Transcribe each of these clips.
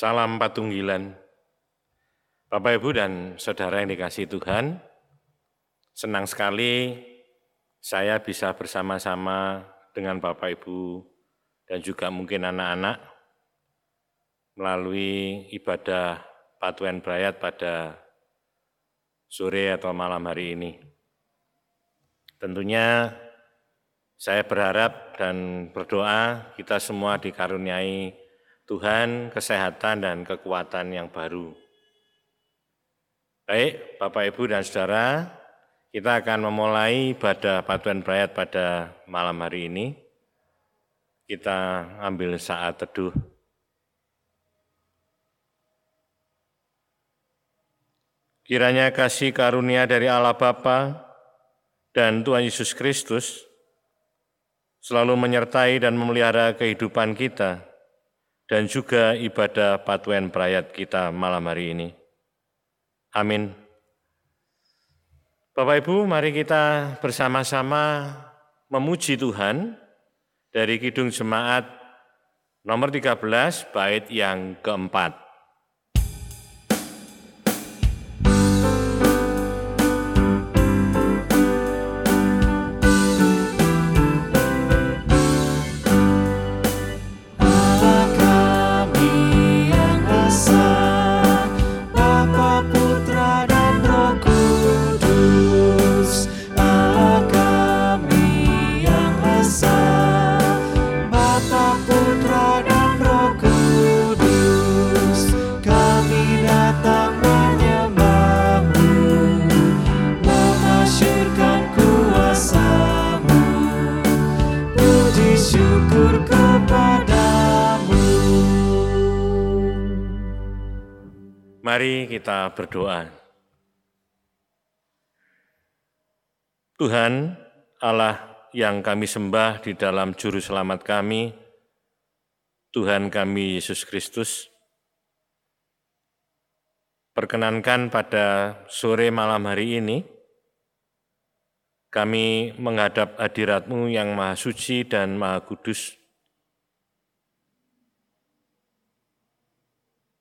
Salam Patunggilan. Bapak Ibu dan Saudara yang dikasih Tuhan, senang sekali saya bisa bersama-sama dengan Bapak Ibu dan juga mungkin anak-anak melalui ibadah Patuan Brayat pada sore atau malam hari ini. Tentunya saya berharap dan berdoa kita semua dikaruniai Tuhan kesehatan dan kekuatan yang baru. Baik, Bapak Ibu dan Saudara, kita akan memulai ibadah Patuan Brayat pada malam hari ini. Kita ambil saat teduh. Kiranya kasih karunia dari Allah Bapa dan Tuhan Yesus Kristus selalu menyertai dan memelihara kehidupan kita dan juga ibadah patuan perayat kita malam hari ini. Amin. Bapak Ibu, mari kita bersama-sama memuji Tuhan dari Kidung Jemaat nomor 13 bait yang keempat. Mari kita berdoa. Tuhan, Allah yang kami sembah di dalam juru selamat kami, Tuhan kami Yesus Kristus, perkenankan pada sore malam hari ini, kami menghadap hadiratmu yang maha suci dan maha kudus,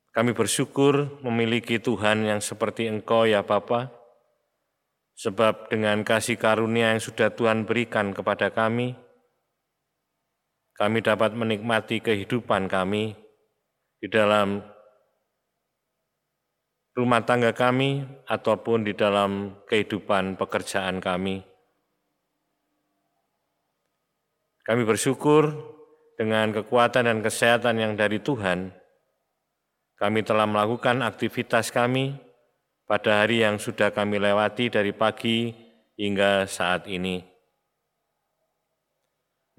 Kami bersyukur memiliki Tuhan yang seperti Engkau ya Bapa, sebab dengan kasih karunia yang sudah Tuhan berikan kepada kami, kami dapat menikmati kehidupan kami di dalam rumah tangga kami ataupun di dalam kehidupan pekerjaan kami. Kami bersyukur dengan kekuatan dan kesehatan yang dari Tuhan, kami telah melakukan aktivitas kami pada hari yang sudah kami lewati dari pagi hingga saat ini.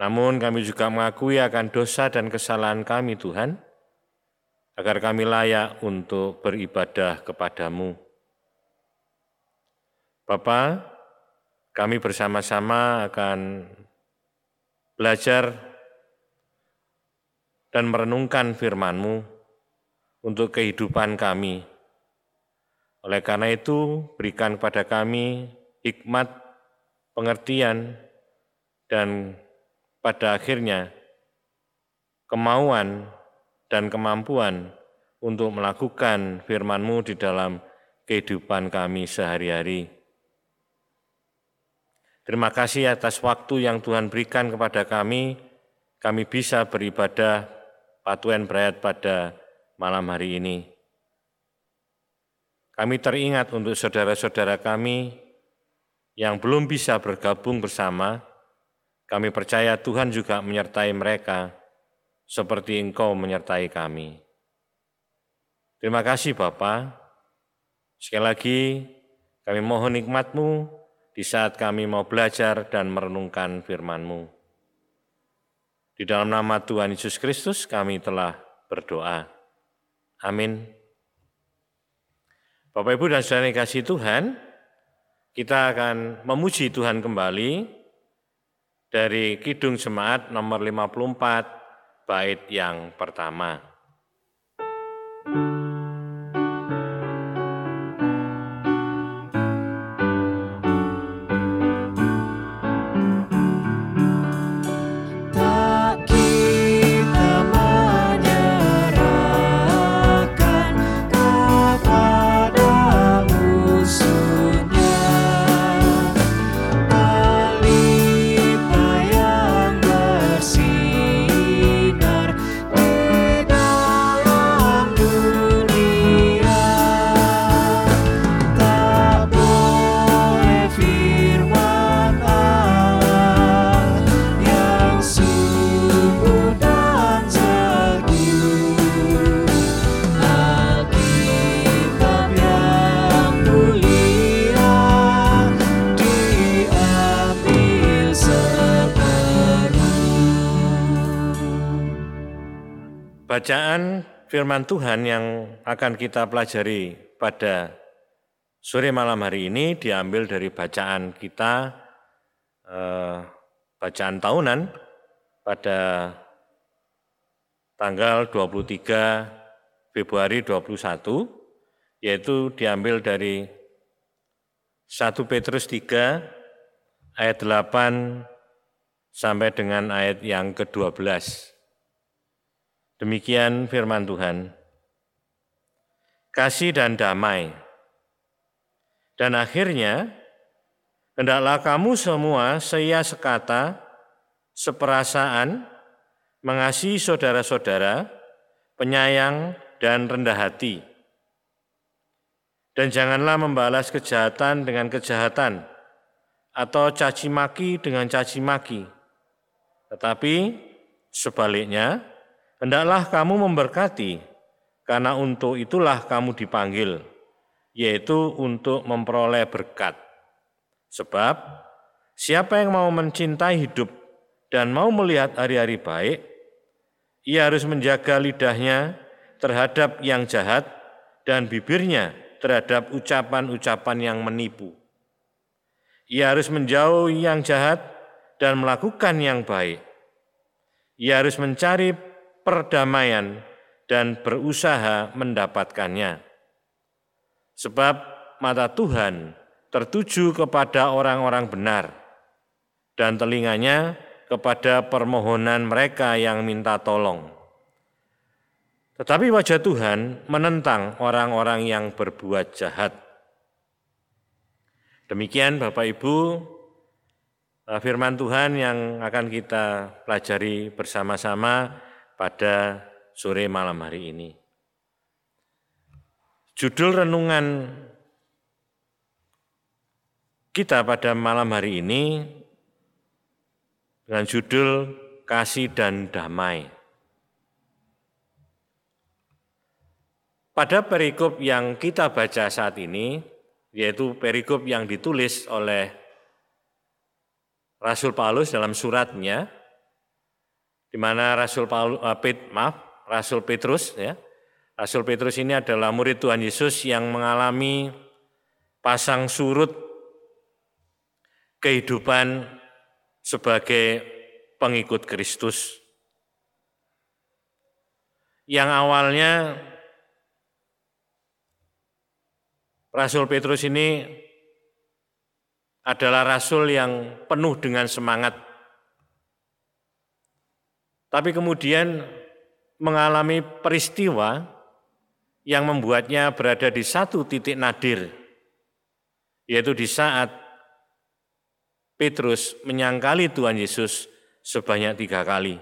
Namun kami juga mengakui akan dosa dan kesalahan kami Tuhan, agar kami layak untuk beribadah kepadamu. Bapa, kami bersama-sama akan belajar dan merenungkan firman-Mu untuk kehidupan kami. Oleh karena itu, berikan kepada kami hikmat, pengertian, dan pada akhirnya kemauan dan kemampuan untuk melakukan firman-Mu di dalam kehidupan kami sehari-hari. Terima kasih atas waktu yang Tuhan berikan kepada kami, kami bisa beribadah patuan berat pada malam hari ini. Kami teringat untuk saudara-saudara kami yang belum bisa bergabung bersama, kami percaya Tuhan juga menyertai mereka seperti Engkau menyertai kami. Terima kasih Bapa. Sekali lagi kami mohon nikmat-Mu di saat kami mau belajar dan merenungkan firman-Mu. Di dalam nama Tuhan Yesus Kristus kami telah berdoa. Amin. Bapak Ibu dan Saudara yang kasih Tuhan, kita akan memuji Tuhan kembali dari Kidung Jemaat nomor 54 bait yang pertama. Bacaan firman Tuhan yang akan kita pelajari pada sore malam hari ini diambil dari bacaan kita, eh, bacaan tahunan pada tanggal 23 Februari 21, yaitu diambil dari 1 Petrus 3 ayat 8 sampai dengan ayat yang ke-12. Demikian firman Tuhan. Kasih dan damai. Dan akhirnya, hendaklah kamu semua seia sekata, seperasaan, mengasihi saudara-saudara, penyayang dan rendah hati. Dan janganlah membalas kejahatan dengan kejahatan, atau caci maki dengan caci maki. Tetapi sebaliknya, Hendaklah kamu memberkati, karena untuk itulah kamu dipanggil, yaitu untuk memperoleh berkat. Sebab siapa yang mau mencintai hidup dan mau melihat hari-hari baik, ia harus menjaga lidahnya terhadap yang jahat dan bibirnya terhadap ucapan-ucapan yang menipu. Ia harus menjauhi yang jahat dan melakukan yang baik. Ia harus mencari perdamaian dan berusaha mendapatkannya. Sebab mata Tuhan tertuju kepada orang-orang benar dan telinganya kepada permohonan mereka yang minta tolong. Tetapi wajah Tuhan menentang orang-orang yang berbuat jahat. Demikian Bapak Ibu, firman Tuhan yang akan kita pelajari bersama-sama pada sore malam hari ini. Judul renungan kita pada malam hari ini dengan judul Kasih dan Damai. Pada perikop yang kita baca saat ini, yaitu perikop yang ditulis oleh Rasul Paulus dalam suratnya di mana Rasul uh, Pet, maaf, Rasul Petrus ya. Rasul Petrus ini adalah murid Tuhan Yesus yang mengalami pasang surut kehidupan sebagai pengikut Kristus. Yang awalnya Rasul Petrus ini adalah rasul yang penuh dengan semangat tapi kemudian mengalami peristiwa yang membuatnya berada di satu titik nadir, yaitu di saat Petrus menyangkali Tuhan Yesus sebanyak tiga kali.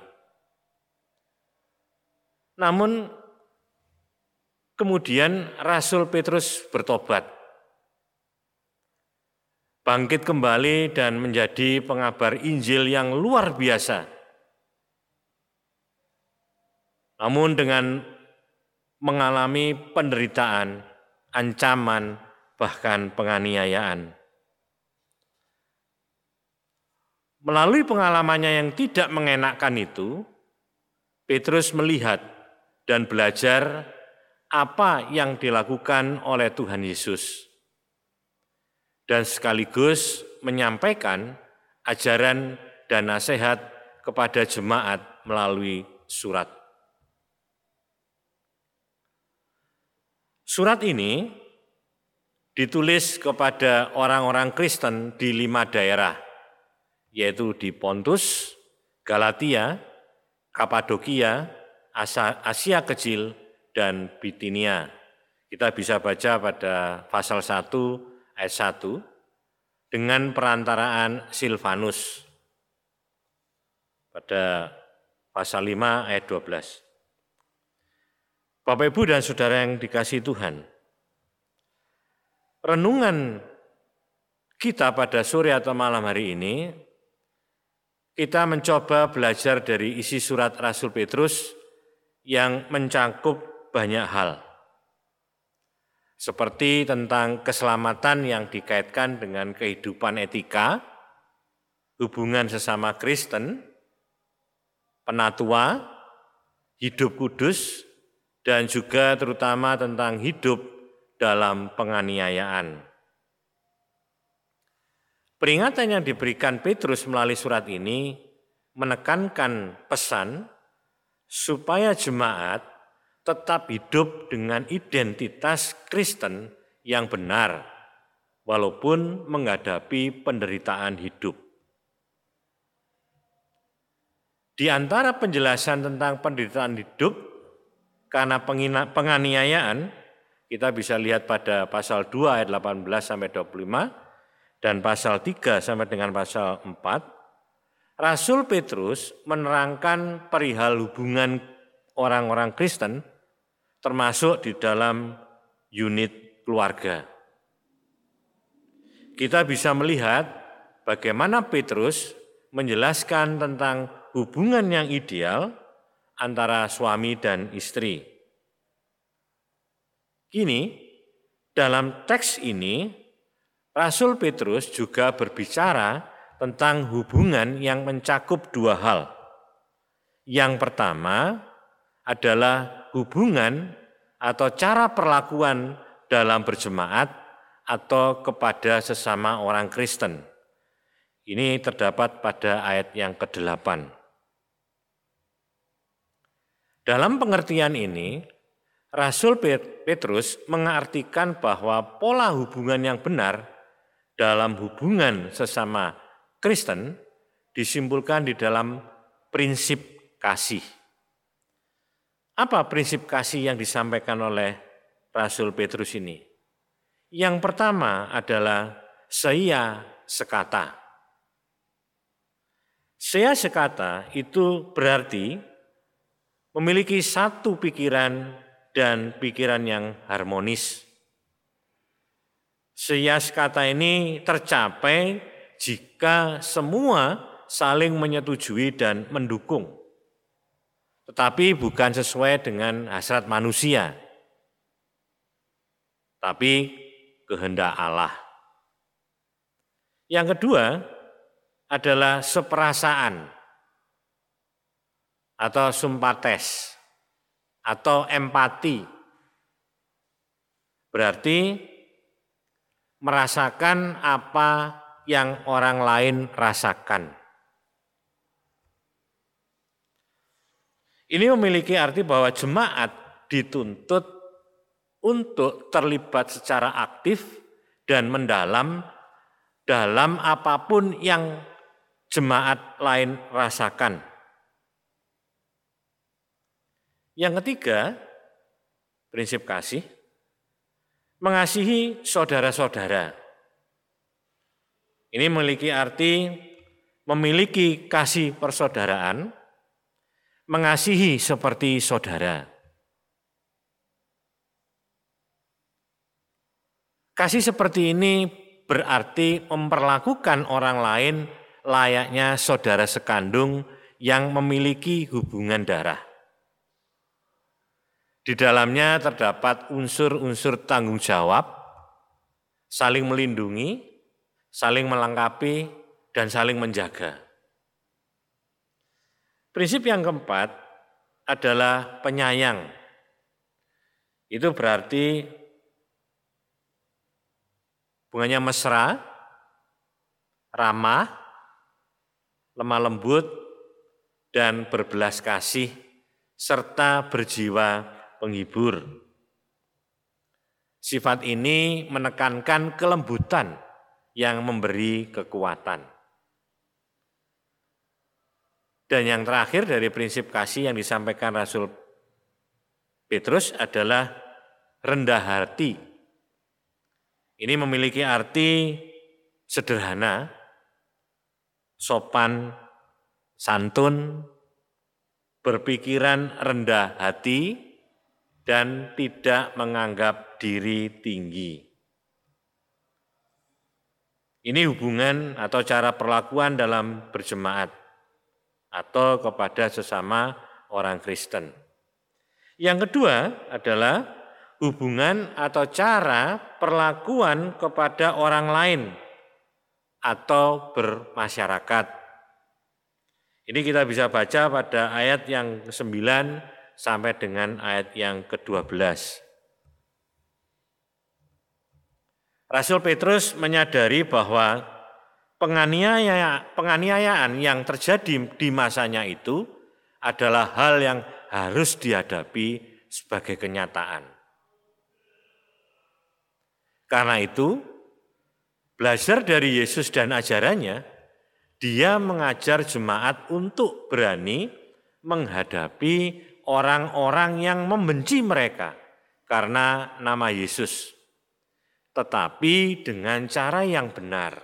Namun kemudian Rasul Petrus bertobat, bangkit kembali dan menjadi pengabar Injil yang luar biasa namun dengan mengalami penderitaan, ancaman, bahkan penganiayaan. Melalui pengalamannya yang tidak mengenakkan itu, Petrus melihat dan belajar apa yang dilakukan oleh Tuhan Yesus, dan sekaligus menyampaikan ajaran dan nasihat kepada jemaat melalui surat. Surat ini ditulis kepada orang-orang Kristen di lima daerah, yaitu di Pontus, Galatia, Kapadokia, Asia Kecil, dan Bitinia. Kita bisa baca pada pasal 1 ayat 1 dengan perantaraan Silvanus pada pasal 5 ayat 12. Bapak Ibu dan Saudara yang dikasih Tuhan, renungan kita pada sore atau malam hari ini, kita mencoba belajar dari isi surat Rasul Petrus yang mencakup banyak hal. Seperti tentang keselamatan yang dikaitkan dengan kehidupan etika, hubungan sesama Kristen, penatua, hidup kudus, dan juga terutama tentang hidup dalam penganiayaan. Peringatan yang diberikan Petrus melalui surat ini menekankan pesan supaya jemaat tetap hidup dengan identitas Kristen yang benar, walaupun menghadapi penderitaan hidup. Di antara penjelasan tentang penderitaan hidup karena penganiayaan, kita bisa lihat pada pasal 2 ayat 18 sampai 25 dan pasal 3 sampai dengan pasal 4, Rasul Petrus menerangkan perihal hubungan orang-orang Kristen termasuk di dalam unit keluarga. Kita bisa melihat bagaimana Petrus menjelaskan tentang hubungan yang ideal antara suami dan istri. Kini, dalam teks ini, Rasul Petrus juga berbicara tentang hubungan yang mencakup dua hal. Yang pertama adalah hubungan atau cara perlakuan dalam berjemaat atau kepada sesama orang Kristen. Ini terdapat pada ayat yang ke-8. Dalam pengertian ini, Rasul Petrus mengartikan bahwa pola hubungan yang benar dalam hubungan sesama Kristen disimpulkan di dalam prinsip kasih. Apa prinsip kasih yang disampaikan oleh Rasul Petrus ini? Yang pertama adalah saya sekata. Saya sekata itu berarti memiliki satu pikiran dan pikiran yang harmonis. Sias kata ini tercapai jika semua saling menyetujui dan mendukung. Tetapi bukan sesuai dengan hasrat manusia, tapi kehendak Allah. Yang kedua adalah seperasaan atau sumpates atau empati. Berarti merasakan apa yang orang lain rasakan. Ini memiliki arti bahwa jemaat dituntut untuk terlibat secara aktif dan mendalam dalam apa pun yang jemaat lain rasakan. Yang ketiga, prinsip kasih, mengasihi saudara-saudara. Ini memiliki arti memiliki kasih persaudaraan, mengasihi seperti saudara. Kasih seperti ini berarti memperlakukan orang lain layaknya saudara sekandung yang memiliki hubungan darah. Di dalamnya terdapat unsur-unsur tanggung jawab, saling melindungi, saling melengkapi, dan saling menjaga. Prinsip yang keempat adalah penyayang. Itu berarti bunganya mesra, ramah, lemah lembut, dan berbelas kasih, serta berjiwa penghibur. Sifat ini menekankan kelembutan yang memberi kekuatan. Dan yang terakhir dari prinsip kasih yang disampaikan Rasul Petrus adalah rendah hati. Ini memiliki arti sederhana, sopan, santun, berpikiran rendah hati, dan tidak menganggap diri tinggi. Ini hubungan atau cara perlakuan dalam berjemaat atau kepada sesama orang Kristen. Yang kedua adalah hubungan atau cara perlakuan kepada orang lain atau bermasyarakat. Ini kita bisa baca pada ayat yang ke-9 sampai dengan ayat yang ke-12. Rasul Petrus menyadari bahwa penganiayaan yang terjadi di masanya itu adalah hal yang harus dihadapi sebagai kenyataan. Karena itu, belajar dari Yesus dan ajarannya, dia mengajar jemaat untuk berani menghadapi orang-orang yang membenci mereka karena nama Yesus, tetapi dengan cara yang benar.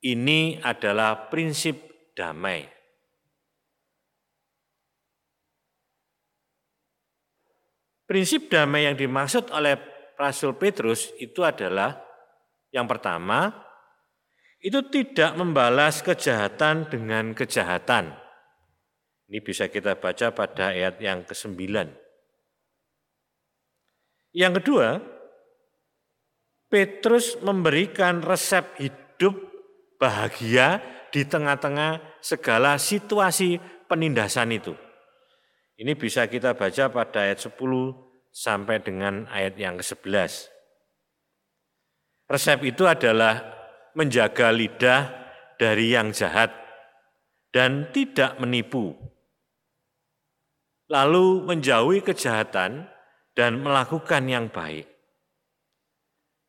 Ini adalah prinsip damai. Prinsip damai yang dimaksud oleh Rasul Petrus itu adalah yang pertama, itu tidak membalas kejahatan dengan kejahatan. Ini bisa kita baca pada ayat yang ke-9. Yang kedua, Petrus memberikan resep hidup bahagia di tengah-tengah segala situasi penindasan itu. Ini bisa kita baca pada ayat 10 sampai dengan ayat yang ke-11. Resep itu adalah menjaga lidah dari yang jahat dan tidak menipu. Lalu menjauhi kejahatan dan melakukan yang baik.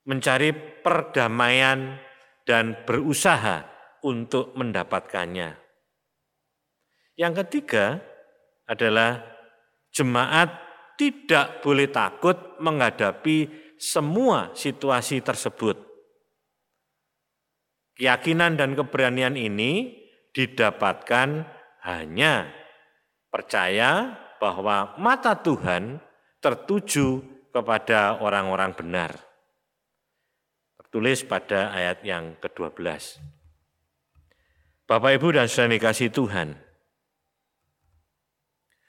Mencari perdamaian dan berusaha untuk mendapatkannya. Yang ketiga, adalah jemaat tidak boleh takut menghadapi semua situasi tersebut. Keyakinan dan keberanian ini didapatkan hanya percaya bahwa mata Tuhan tertuju kepada orang-orang benar. Tertulis pada ayat yang ke-12. Bapak Ibu dan saudara dikasih Tuhan,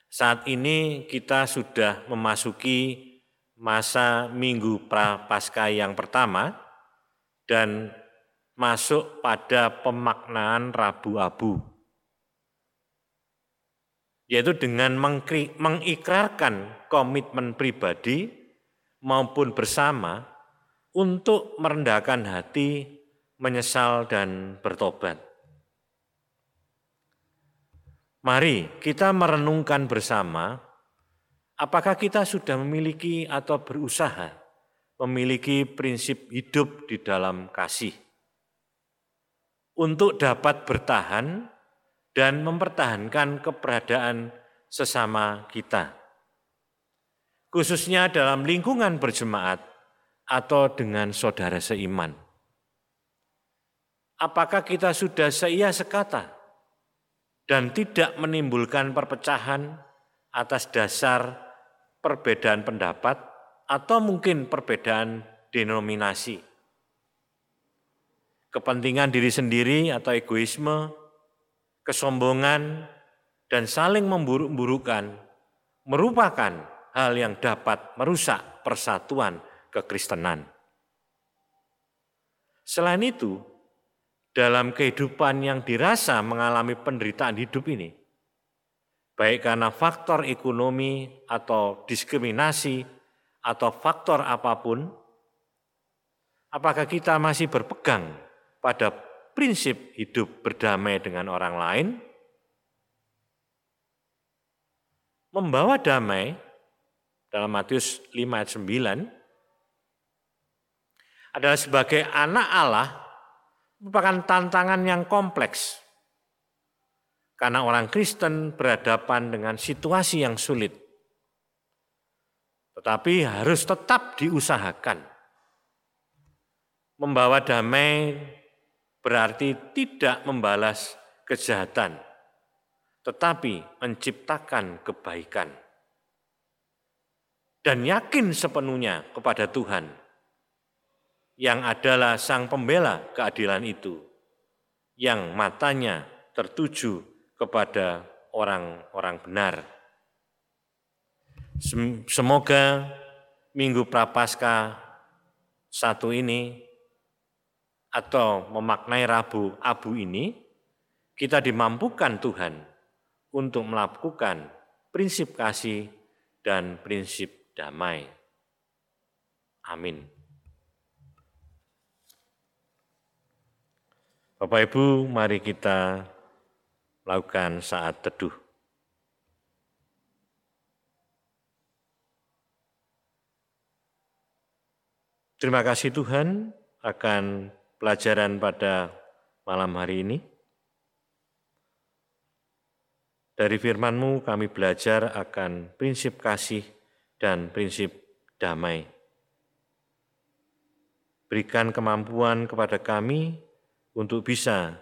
saat ini kita sudah memasuki masa minggu prapaskah yang pertama dan masuk pada pemaknaan Rabu Abu. Yaitu dengan mengikrarkan komitmen pribadi maupun bersama untuk merendahkan hati, menyesal dan bertobat. Mari kita merenungkan bersama, apakah kita sudah memiliki atau berusaha memiliki prinsip hidup di dalam kasih untuk dapat bertahan dan mempertahankan keberadaan sesama kita, khususnya dalam lingkungan berjemaat atau dengan saudara seiman. Apakah kita sudah seia sekata dan tidak menimbulkan perpecahan atas dasar perbedaan pendapat atau mungkin perbedaan denominasi. Kepentingan diri sendiri atau egoisme, kesombongan, dan saling memburuk-burukan merupakan hal yang dapat merusak persatuan kekristenan. Selain itu, dalam kehidupan yang dirasa mengalami penderitaan hidup ini, baik karena faktor ekonomi atau diskriminasi atau faktor apa pun, apakah kita masih berpegang pada prinsip hidup berdamai dengan orang lain? Membawa damai dalam Matius 5 ayat 9 adalah sebagai anak Allah merupakan tantangan yang kompleks. Karena orang Kristen berhadapan dengan situasi yang sulit. Tetapi harus tetap diusahakan. Membawa damai berarti tidak membalas kejahatan, tetapi menciptakan kebaikan. Dan yakin sepenuhnya kepada Tuhan yang adalah sang pembela keadilan itu, yang matanya tertuju kepada orang-orang benar. Semoga Minggu Prapaskah satu ini atau memaknai Rabu Abu ini, kita dimampukan Tuhan untuk melakukan prinsip kasih dan prinsip damai. Amin. Bapak Ibu, mari kita lakukan saat teduh. Terima kasih Tuhan akan pelajaran pada malam hari ini. Dari firman-Mu kami belajar akan prinsip kasih dan prinsip damai. Berikan kemampuan kepada kami untuk bisa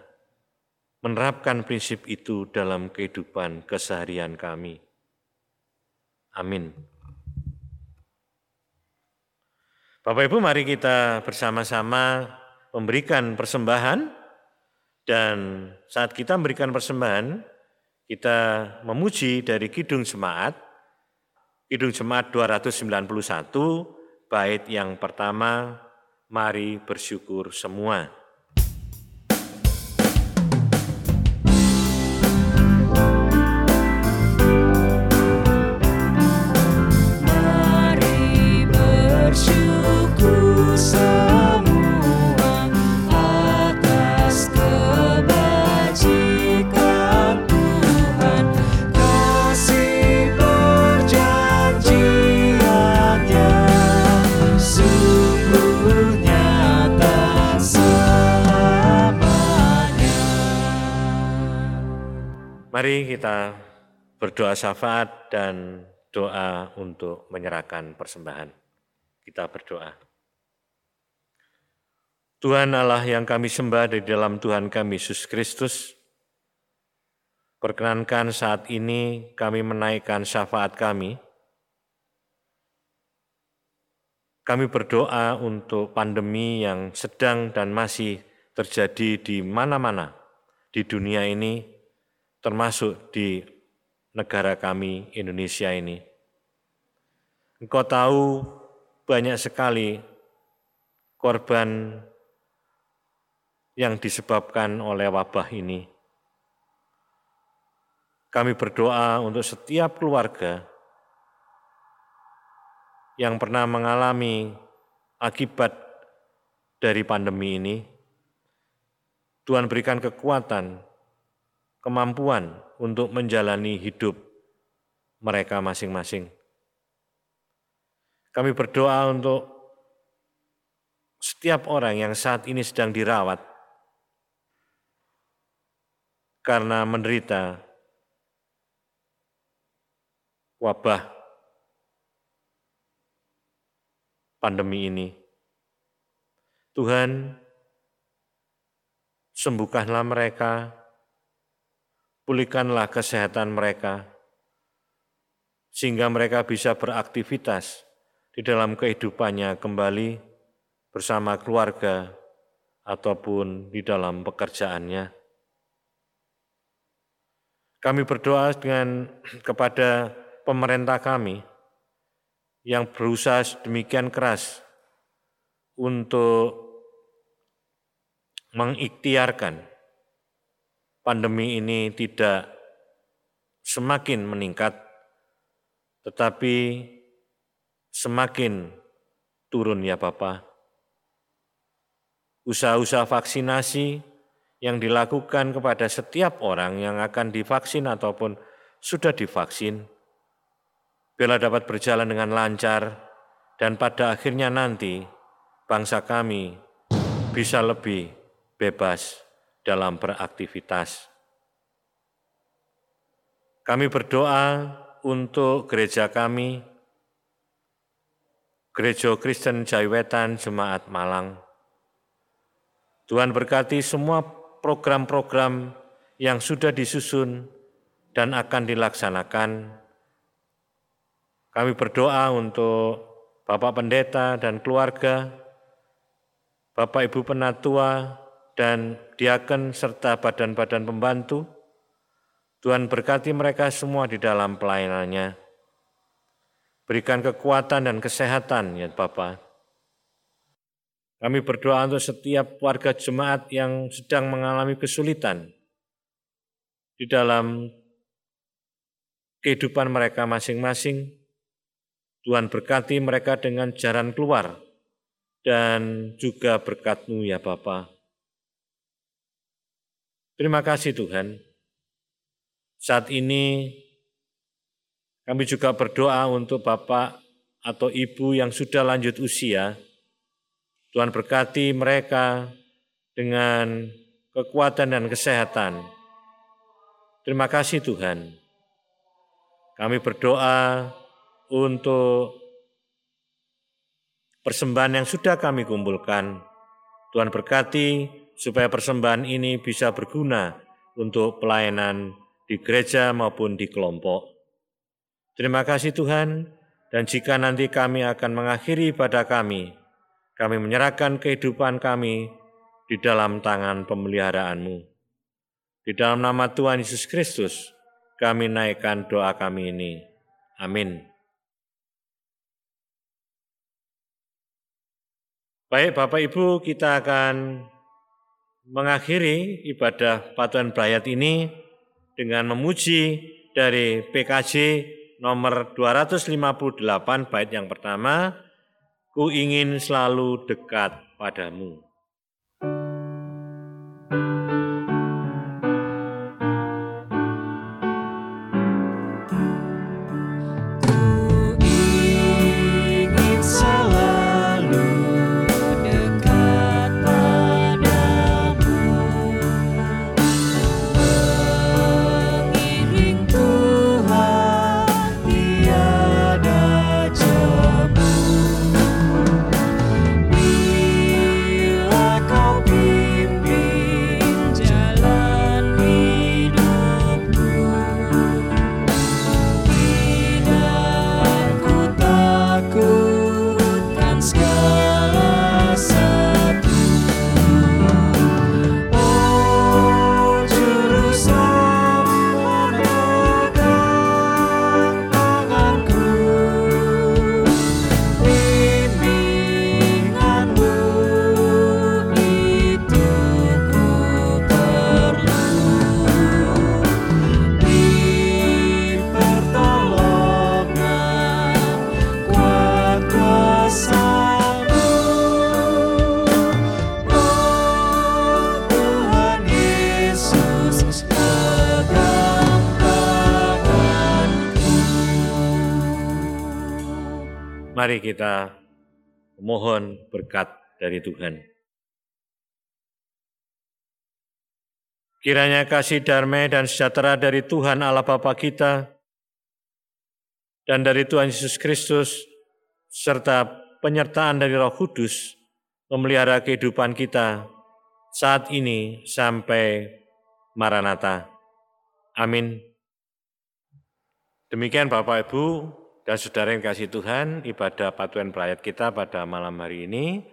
menerapkan prinsip itu dalam kehidupan keseharian kami. Amin. Bapak Ibu, mari kita bersama-sama memberikan persembahan dan saat kita memberikan persembahan, kita memuji dari Kidung Jemaat, Kidung Jemaat 291, bait yang pertama, mari bersyukur semua. Mari kita berdoa syafaat dan doa untuk menyerahkan persembahan. Kita berdoa. Tuhan Allah yang kami sembah di dalam Tuhan kami Yesus Kristus, perkenankan saat ini kami menaikkan syafaat kami. Kami berdoa untuk pandemi yang sedang dan masih terjadi di mana-mana di dunia ini, termasuk di negara kami Indonesia ini. Engkau tahu banyak sekali korban yang disebabkan oleh wabah ini. Kami berdoa untuk setiap keluarga yang pernah mengalami akibat dari pandemi ini. Tuhan berikan kekuatan kemampuan untuk menjalani hidup mereka masing-masing. Kami berdoa untuk setiap orang yang saat ini sedang dirawat karena menderita wabah pandemi ini. Tuhan, sembuhkanlah mereka, pulihkanlah kesehatan mereka, sehingga mereka bisa beraktivitas di dalam kehidupannya kembali bersama keluarga ataupun di dalam pekerjaannya. Kami berdoa dengan kepada pemerintah kami yang berusaha demikian keras untuk mengikhtiarkan pandemi ini tidak semakin meningkat, tetapi semakin turun ya Bapak. Usaha-usaha vaksinasi yang dilakukan kepada setiap orang yang akan divaksin ataupun sudah divaksin, bila dapat berjalan dengan lancar dan pada akhirnya nanti bangsa kami bisa lebih bebas dalam beraktivitas. Kami berdoa untuk gereja kami, Gereja Kristen Jaiwetan Jemaat Malang. Tuhan berkati semua program-program yang sudah disusun dan akan dilaksanakan. Kami berdoa untuk Bapak Pendeta dan keluarga, Bapak Ibu Penatua, dan diaken serta badan-badan pembantu. Tuhan berkati mereka semua di dalam pelayanannya. Berikan kekuatan dan kesehatan ya Bapak. Kami berdoa untuk setiap warga jemaat yang sedang mengalami kesulitan di dalam kehidupan mereka masing-masing. Tuhan berkati mereka dengan jalan keluar dan juga berkat-Mu ya Bapa. Terima kasih Tuhan. Saat ini kami juga berdoa untuk Bapak atau Ibu yang sudah lanjut usia. Tuhan berkati mereka dengan kekuatan dan kesehatan. Terima kasih Tuhan. Kami berdoa untuk persembahan yang sudah kami kumpulkan. Tuhan berkati supaya persembahan ini bisa berguna untuk pelayanan di gereja maupun di kelompok. Terima kasih Tuhan, dan jika nanti kami akan mengakhiri pada kami, kami menyerahkan kehidupan kami di dalam tangan pemeliharaanmu. Di dalam nama Tuhan Yesus Kristus, kami naikkan doa kami ini. Amin. Baik Bapak Ibu, kita akan mengakhiri ibadah patuan Bayat ini dengan memuji dari PKJ nomor 258 bait yang pertama, Ku ingin selalu dekat padamu. Mari kita mohon berkat dari Tuhan. Kiranya kasih damai dan sejahtera dari Tuhan Allah Bapa kita dan dari Tuhan Yesus Kristus serta penyertaan dari Roh Kudus memelihara kehidupan kita saat ini sampai Maranatha. Amin. Demikian Bapak Ibu, dan saudara yang kasih Tuhan, ibadah patuan perayat kita pada malam hari ini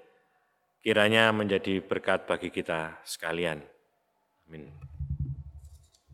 kiranya menjadi berkat bagi kita sekalian. Amin.